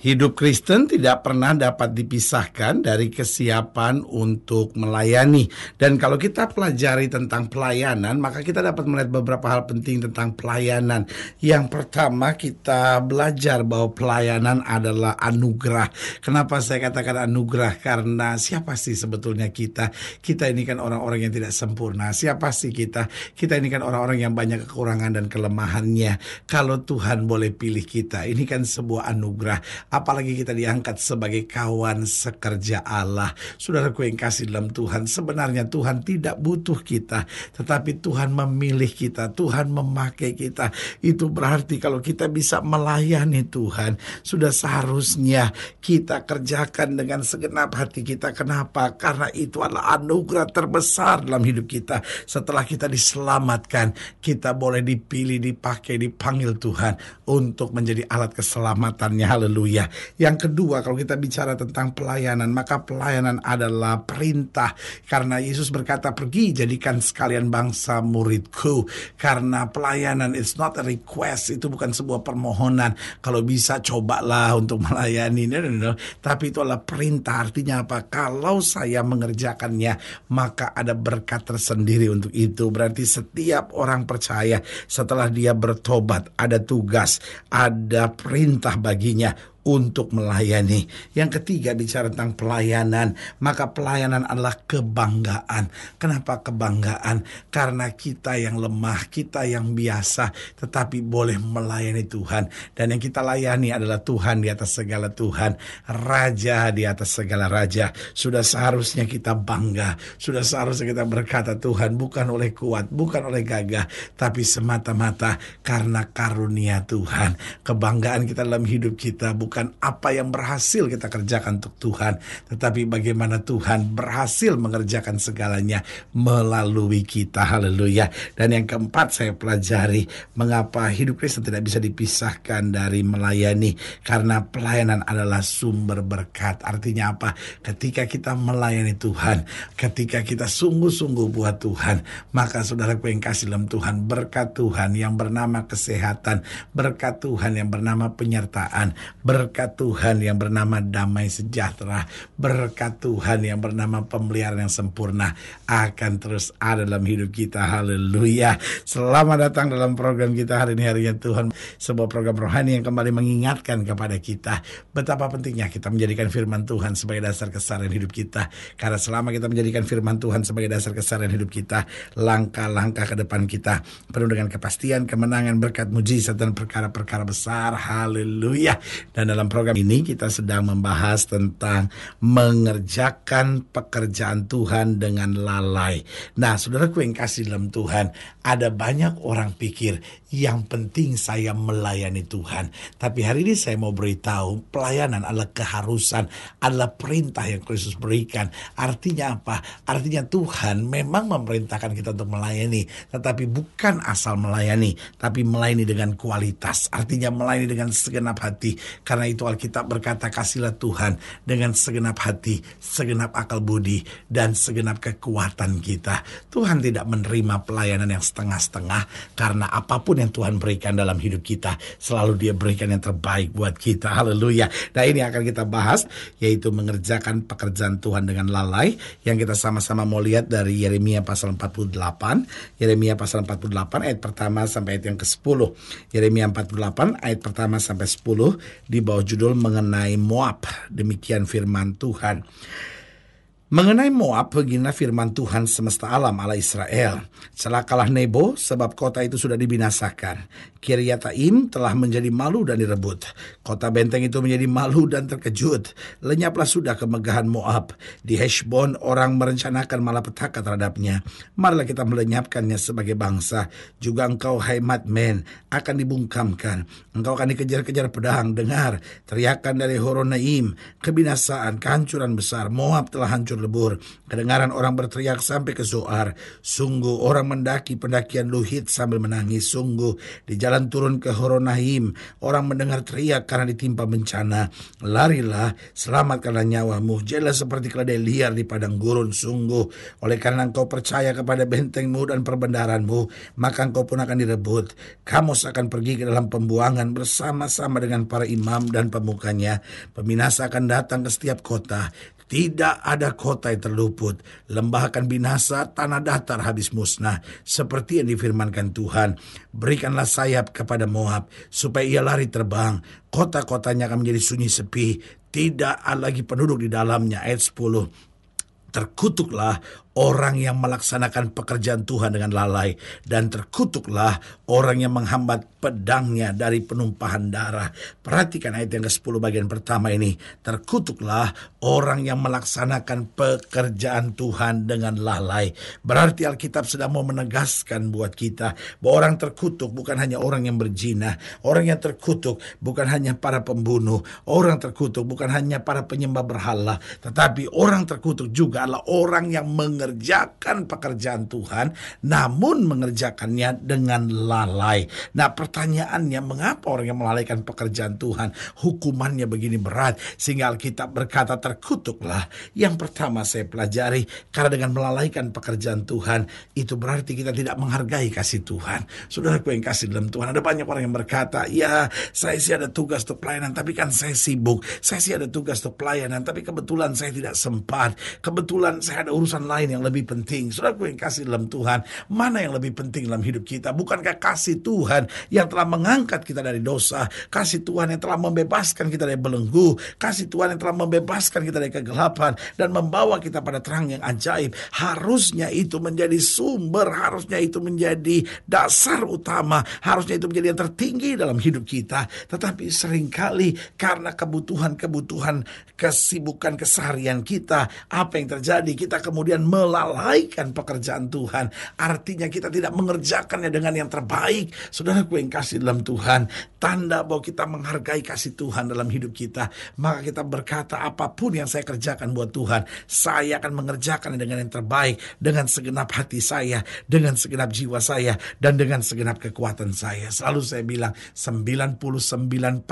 Hidup Kristen tidak pernah dapat dipisahkan dari kesiapan untuk melayani. Dan kalau kita pelajari tentang pelayanan, maka kita dapat melihat beberapa hal penting tentang pelayanan. Yang pertama, kita belajar bahwa pelayanan adalah anugerah. Kenapa saya katakan anugerah? Karena siapa sih sebetulnya kita? Kita ini kan orang-orang yang tidak sempurna. Siapa sih kita? Kita ini kan orang-orang yang banyak kekurangan dan kelemahannya. Kalau Tuhan boleh pilih kita, ini kan sebuah anugerah apalagi kita diangkat sebagai kawan sekerja Allah. Saudaraku yang kasih dalam Tuhan, sebenarnya Tuhan tidak butuh kita, tetapi Tuhan memilih kita, Tuhan memakai kita. Itu berarti kalau kita bisa melayani Tuhan, sudah seharusnya kita kerjakan dengan segenap hati kita. Kenapa? Karena itu adalah anugerah terbesar dalam hidup kita. Setelah kita diselamatkan, kita boleh dipilih, dipakai, dipanggil Tuhan untuk menjadi alat keselamatannya. Haleluya. Yang kedua, kalau kita bicara tentang pelayanan, maka pelayanan adalah perintah. Karena Yesus berkata, pergi jadikan sekalian bangsa muridku. Karena pelayanan it's not a request, itu bukan sebuah permohonan. Kalau bisa cobalah untuk melayani. No, no, no. Tapi itu adalah perintah. Artinya apa? Kalau saya mengerjakannya, maka ada berkat tersendiri untuk itu. Berarti setiap orang percaya setelah dia bertobat, ada tugas, ada perintah baginya untuk melayani. Yang ketiga bicara tentang pelayanan, maka pelayanan adalah kebanggaan. Kenapa kebanggaan? Karena kita yang lemah, kita yang biasa, tetapi boleh melayani Tuhan. Dan yang kita layani adalah Tuhan di atas segala Tuhan, Raja di atas segala Raja. Sudah seharusnya kita bangga, sudah seharusnya kita berkata Tuhan bukan oleh kuat, bukan oleh gagah, tapi semata-mata karena karunia Tuhan. Kebanggaan kita dalam hidup kita bukan bukan apa yang berhasil kita kerjakan untuk Tuhan, tetapi bagaimana Tuhan berhasil mengerjakan segalanya melalui kita. Haleluya. Dan yang keempat saya pelajari mengapa hidup Kristen tidak bisa dipisahkan dari melayani karena pelayanan adalah sumber berkat. Artinya apa? Ketika kita melayani Tuhan, ketika kita sungguh-sungguh buat Tuhan, maka saudaraku yang kasih dalam Tuhan, berkat Tuhan yang bernama kesehatan, berkat Tuhan yang bernama penyertaan, ber berkat Tuhan yang bernama damai sejahtera, berkat Tuhan yang bernama pemeliharaan yang sempurna akan terus ada dalam hidup kita. Haleluya. Selamat datang dalam program kita hari ini harinya Tuhan. Sebuah program rohani yang kembali mengingatkan kepada kita betapa pentingnya kita menjadikan firman Tuhan sebagai dasar kesarian hidup kita. Karena selama kita menjadikan firman Tuhan sebagai dasar kesarian hidup kita, langkah-langkah ke depan kita penuh dengan kepastian, kemenangan, berkat, mujizat dan perkara-perkara besar. Haleluya. Dan dalam program ini kita sedang membahas tentang mengerjakan pekerjaan Tuhan dengan lalai. Nah, saudaraku yang kasih dalam Tuhan, ada banyak orang pikir yang penting saya melayani Tuhan. Tapi hari ini saya mau beritahu pelayanan adalah keharusan, adalah perintah yang Kristus berikan. Artinya apa? Artinya Tuhan memang memerintahkan kita untuk melayani, tetapi bukan asal melayani, tapi melayani dengan kualitas. Artinya melayani dengan segenap hati. Karena karena itu Alkitab berkata kasihlah Tuhan dengan segenap hati, segenap akal budi, dan segenap kekuatan kita. Tuhan tidak menerima pelayanan yang setengah-setengah karena apa pun yang Tuhan berikan dalam hidup kita, selalu dia berikan yang terbaik buat kita. Haleluya. Nah ini akan kita bahas, yaitu mengerjakan pekerjaan Tuhan dengan lalai, yang kita sama-sama mau lihat dari Yeremia pasal 48. Yeremia pasal 48 ayat pertama sampai ayat yang ke-10. Yeremia 48 ayat pertama sampai 10 di bawah judul mengenai Moab. Demikian firman Tuhan. Mengenai Moab, beginilah firman Tuhan semesta alam ala Israel. Celakalah Nebo, sebab kota itu sudah dibinasakan. Kiryataim telah menjadi malu dan direbut. Kota benteng itu menjadi malu dan terkejut. Lenyaplah sudah kemegahan Moab. Di Heshbon orang merencanakan malapetaka terhadapnya. Marilah kita melenyapkannya sebagai bangsa. Juga engkau, hai Madmen, akan dibungkamkan. Engkau akan dikejar-kejar pedang. Dengar, teriakan dari Horonaim. Kebinasaan, kehancuran besar. Moab telah hancur lebur. Kedengaran orang berteriak sampai ke Zoar. Sungguh orang mendaki pendakian Luhit sambil menangis. Sungguh di jalan turun ke Horonaim. Orang mendengar teriak karena ditimpa bencana. Larilah, selamatkanlah nyawamu. Jelas seperti keledai liar di padang gurun. Sungguh, oleh karena engkau percaya kepada bentengmu dan perbendaranmu, maka engkau pun akan direbut. Kamu akan pergi ke dalam pembuangan bersama-sama dengan para imam dan pemukanya. Peminasa akan datang ke setiap kota. Tidak ada kota yang terluput. Lembah akan binasa, tanah datar habis musnah. Seperti yang difirmankan Tuhan. Berikanlah sayap kepada Moab, supaya ia lari terbang. Kota-kotanya akan menjadi sunyi sepi. Tidak ada lagi penduduk di dalamnya. Ayat 10. Terkutuklah orang yang melaksanakan pekerjaan Tuhan dengan lalai dan terkutuklah orang yang menghambat pedangnya dari penumpahan darah. Perhatikan ayat yang ke-10 bagian pertama ini. Terkutuklah orang yang melaksanakan pekerjaan Tuhan dengan lalai. Berarti Alkitab sedang mau menegaskan buat kita bahwa orang terkutuk bukan hanya orang yang berzina, orang yang terkutuk bukan hanya para pembunuh, orang terkutuk bukan hanya para penyembah berhala, tetapi orang terkutuk juga adalah orang yang meng mengerjakan pekerjaan Tuhan, namun mengerjakannya dengan lalai. Nah, pertanyaannya, mengapa orang yang melalaikan pekerjaan Tuhan, hukumannya begini berat, sehingga Alkitab berkata terkutuklah. Yang pertama saya pelajari, karena dengan melalaikan pekerjaan Tuhan, itu berarti kita tidak menghargai kasih Tuhan. Saudaraku yang kasih dalam Tuhan, ada banyak orang yang berkata, ya saya sih ada tugas untuk pelayanan, tapi kan saya sibuk. Saya sih ada tugas untuk pelayanan, tapi kebetulan saya tidak sempat. Kebetulan saya ada urusan lain yang lebih penting. Saudaraku yang kasih dalam Tuhan, mana yang lebih penting dalam hidup kita? Bukankah kasih Tuhan yang telah mengangkat kita dari dosa, kasih Tuhan yang telah membebaskan kita dari belenggu, kasih Tuhan yang telah membebaskan kita dari kegelapan dan membawa kita pada terang yang ajaib. Harusnya itu menjadi sumber, harusnya itu menjadi dasar utama, harusnya itu menjadi yang tertinggi dalam hidup kita. Tetapi sering kali karena kebutuhan-kebutuhan kesibukan keseharian kita, apa yang terjadi? Kita kemudian melalaikan pekerjaan Tuhan. Artinya kita tidak mengerjakannya dengan yang terbaik. Saudara yang kasih dalam Tuhan, tanda bahwa kita menghargai kasih Tuhan dalam hidup kita. Maka kita berkata apa pun yang saya kerjakan buat Tuhan, saya akan mengerjakannya dengan yang terbaik, dengan segenap hati saya, dengan segenap jiwa saya, dan dengan segenap kekuatan saya. Selalu saya bilang 99%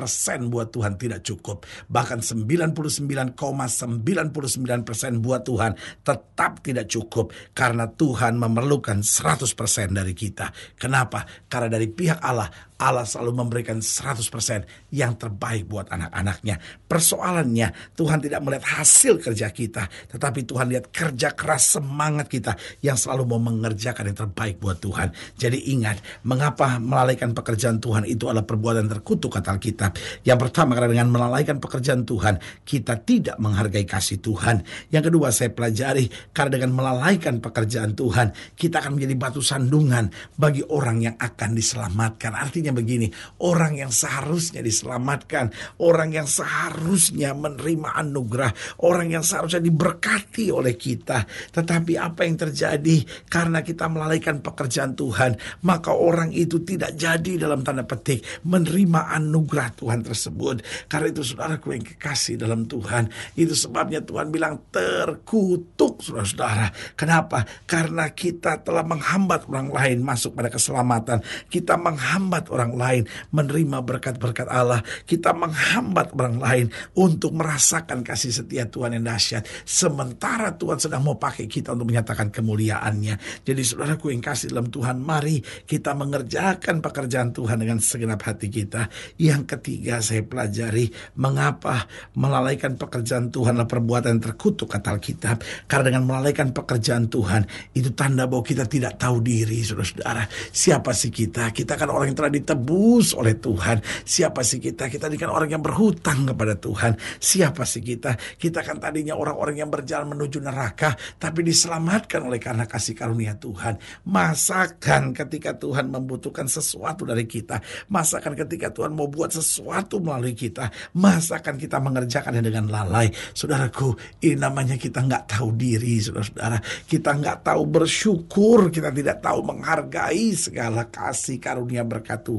buat Tuhan tidak cukup. Bahkan 99,99% ,99 buat Tuhan tetap tidak tidak cukup karena Tuhan memerlukan 100% dari kita. Kenapa? Karena dari pihak Allah Allah selalu memberikan 100% yang terbaik buat anak-anaknya. Persoalannya, Tuhan tidak melihat hasil kerja kita, tetapi Tuhan lihat kerja keras semangat kita yang selalu mau mengerjakan yang terbaik buat Tuhan. Jadi ingat, mengapa melalaikan pekerjaan Tuhan itu adalah perbuatan terkutuk kata Alkitab. Yang pertama, karena dengan melalaikan pekerjaan Tuhan, kita tidak menghargai kasih Tuhan. Yang kedua, saya pelajari, karena dengan melalaikan pekerjaan Tuhan, kita akan menjadi batu sandungan bagi orang yang akan diselamatkan. Artinya Artinya begini, orang yang seharusnya diselamatkan, orang yang seharusnya menerima anugerah, orang yang seharusnya diberkati oleh kita. Tetapi apa yang terjadi karena kita melalaikan pekerjaan Tuhan, maka orang itu tidak jadi dalam tanda petik menerima anugerah Tuhan tersebut. Karena itu saudaraku yang kekasih dalam Tuhan, itu sebabnya Tuhan bilang terkutuk saudara-saudara. Kenapa? Karena kita telah menghambat orang lain masuk pada keselamatan. Kita menghambat orang lain menerima berkat-berkat Allah. Kita menghambat orang lain untuk merasakan kasih setia Tuhan yang dahsyat. Sementara Tuhan sedang mau pakai kita untuk menyatakan kemuliaannya. Jadi saudaraku yang kasih dalam Tuhan, mari kita mengerjakan pekerjaan Tuhan dengan segenap hati kita. Yang ketiga saya pelajari mengapa melalaikan pekerjaan Tuhan adalah perbuatan yang terkutuk kata Alkitab. Karena dengan melalaikan pekerjaan Tuhan itu tanda bahwa kita tidak tahu diri saudara-saudara. Siapa sih kita? Kita kan orang yang telah ditebus oleh Tuhan. Siapa sih kita? Kita ini kan orang yang berhutang kepada Tuhan. Siapa sih kita? Kita kan tadinya orang-orang yang berjalan menuju neraka, tapi diselamatkan oleh karena kasih karunia Tuhan. Masakan ketika Tuhan membutuhkan sesuatu dari kita, masakan ketika Tuhan mau buat sesuatu melalui kita, masakan kita mengerjakannya dengan lalai. Saudaraku, ini namanya kita nggak tahu diri, saudara-saudara. Kita nggak tahu bersyukur, kita tidak tahu menghargai segala kasih karunia berkat Tuhan.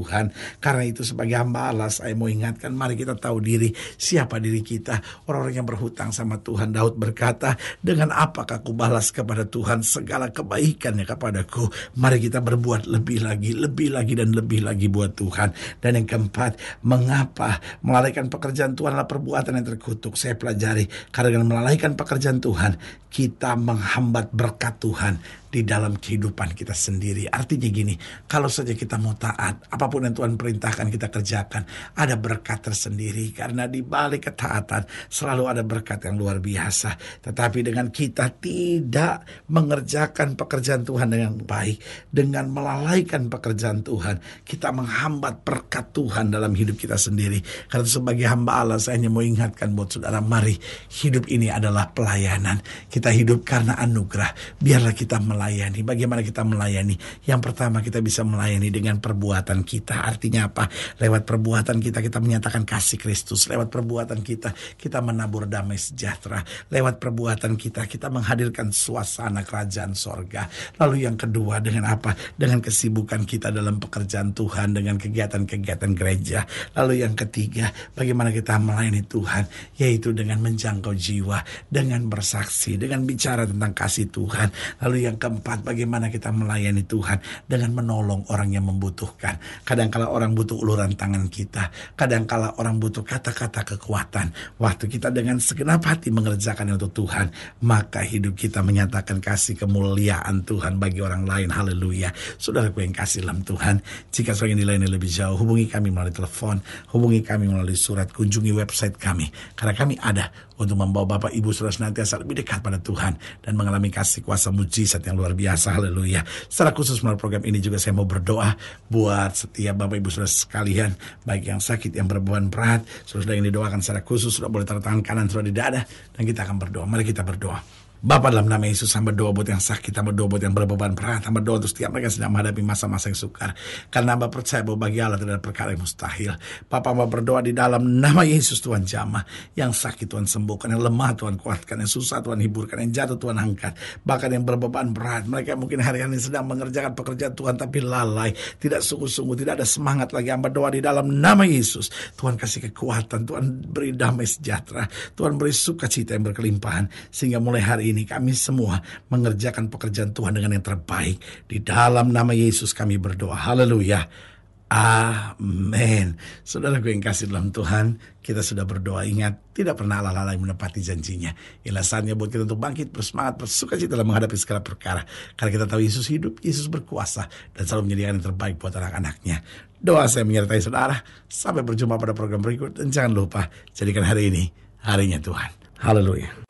Karena itu sebagai hamba Allah saya mau ingatkan mari kita tahu diri siapa diri kita. Orang-orang yang berhutang sama Tuhan. Daud berkata, dengan apakah aku balas kepada Tuhan segala kebaikannya kepadaku. Mari kita berbuat lebih lagi, lebih lagi dan lebih lagi buat Tuhan. Dan yang keempat, mengapa melalaikan pekerjaan Tuhan adalah perbuatan yang terkutuk. Saya pelajari karena dengan melalaikan pekerjaan Tuhan, kita menghambat berkat Tuhan di dalam kehidupan kita sendiri. Artinya gini, kalau saja kita mau taat, apa pun yang Tuhan perintahkan kita kerjakan, ada berkat tersendiri. Karena di balik ketaatan selalu ada berkat yang luar biasa. Tetapi dengan kita tidak mengerjakan pekerjaan Tuhan dengan baik, dengan melalaikan pekerjaan Tuhan, kita menghambat berkat Tuhan dalam hidup kita sendiri. Karena sebagai hamba Allah, saya hanya mau ingatkan buat saudara, mari hidup ini adalah pelayanan. Kita hidup karena anugerah. Biarlah kita melayani. Bagaimana kita melayani? Yang pertama kita bisa melayani dengan perbuatan kita. Artinya apa? Lewat perbuatan kita kita menyatakan kasih Kristus. Lewat perbuatan kita kita menabur damai sejahtera. Lewat perbuatan kita kita menghadirkan suasana kerajaan sorga. Lalu yang kedua dengan apa? Dengan kesibukan kita dalam pekerjaan Tuhan dengan kegiatan-kegiatan gereja. Lalu yang ketiga, bagaimana kita melayani Tuhan, yaitu dengan menjangkau jiwa, dengan bersaksi, dengan bicara tentang kasih Tuhan. Lalu yang ke keempat, bagaimana kita melayani Tuhan dengan menolong orang yang membutuhkan. Kadangkala orang butuh uluran tangan kita, kadangkala orang butuh kata-kata kekuatan. Waktu kita dengan segenap hati mengerjakan untuk Tuhan, maka hidup kita menyatakan kasih kemuliaan Tuhan bagi orang lain. Haleluya. Saudaraku yang kasih dalam Tuhan, jika saudara dilayani lebih jauh, hubungi kami melalui telepon, hubungi kami melalui surat, kunjungi website kami. Karena kami ada untuk membawa Bapak Ibu Saudara senantiasa lebih dekat pada Tuhan dan mengalami kasih kuasa mujizat yang luar biasa. Haleluya. Secara khusus melalui program ini juga saya mau berdoa buat setiap Bapak Ibu Saudara sekalian, baik yang sakit, yang berbeban berat, saudara yang didoakan secara khusus sudah boleh taruh tangan kanan sudah di dada dan kita akan berdoa. Mari kita berdoa. Bapak dalam nama Yesus hamba doa buat yang sakit, hamba doa buat yang berbeban berat, hamba doa untuk setiap mereka yang sedang menghadapi masa-masa yang sukar. Karena hamba percaya bahwa bagi Allah tidak ada perkara yang mustahil. Bapak hamba berdoa di dalam nama Yesus Tuhan jamah. Yang sakit Tuhan sembuhkan, yang lemah Tuhan kuatkan, yang susah Tuhan hiburkan, yang jatuh Tuhan angkat. Bahkan yang berbeban berat, mereka mungkin hari-hari ini sedang mengerjakan pekerjaan Tuhan tapi lalai. Tidak sungguh-sungguh, tidak ada semangat lagi. Hamba doa di dalam nama Yesus. Tuhan kasih kekuatan, Tuhan beri damai sejahtera. Tuhan beri sukacita yang berkelimpahan. Sehingga mulai hari ini kami semua mengerjakan pekerjaan Tuhan dengan yang terbaik. Di dalam nama Yesus kami berdoa. Haleluya. Amin. Saudara gue yang kasih dalam Tuhan, kita sudah berdoa. Ingat, tidak pernah lalai menepati janjinya. Inilah saatnya buat kita untuk bangkit, bersemangat, bersuka cita dalam menghadapi segala perkara. Karena kita tahu Yesus hidup, Yesus berkuasa, dan selalu menyediakan yang terbaik buat anak-anaknya. Doa saya menyertai saudara. Sampai berjumpa pada program berikut. Dan jangan lupa, jadikan hari ini harinya Tuhan. Haleluya.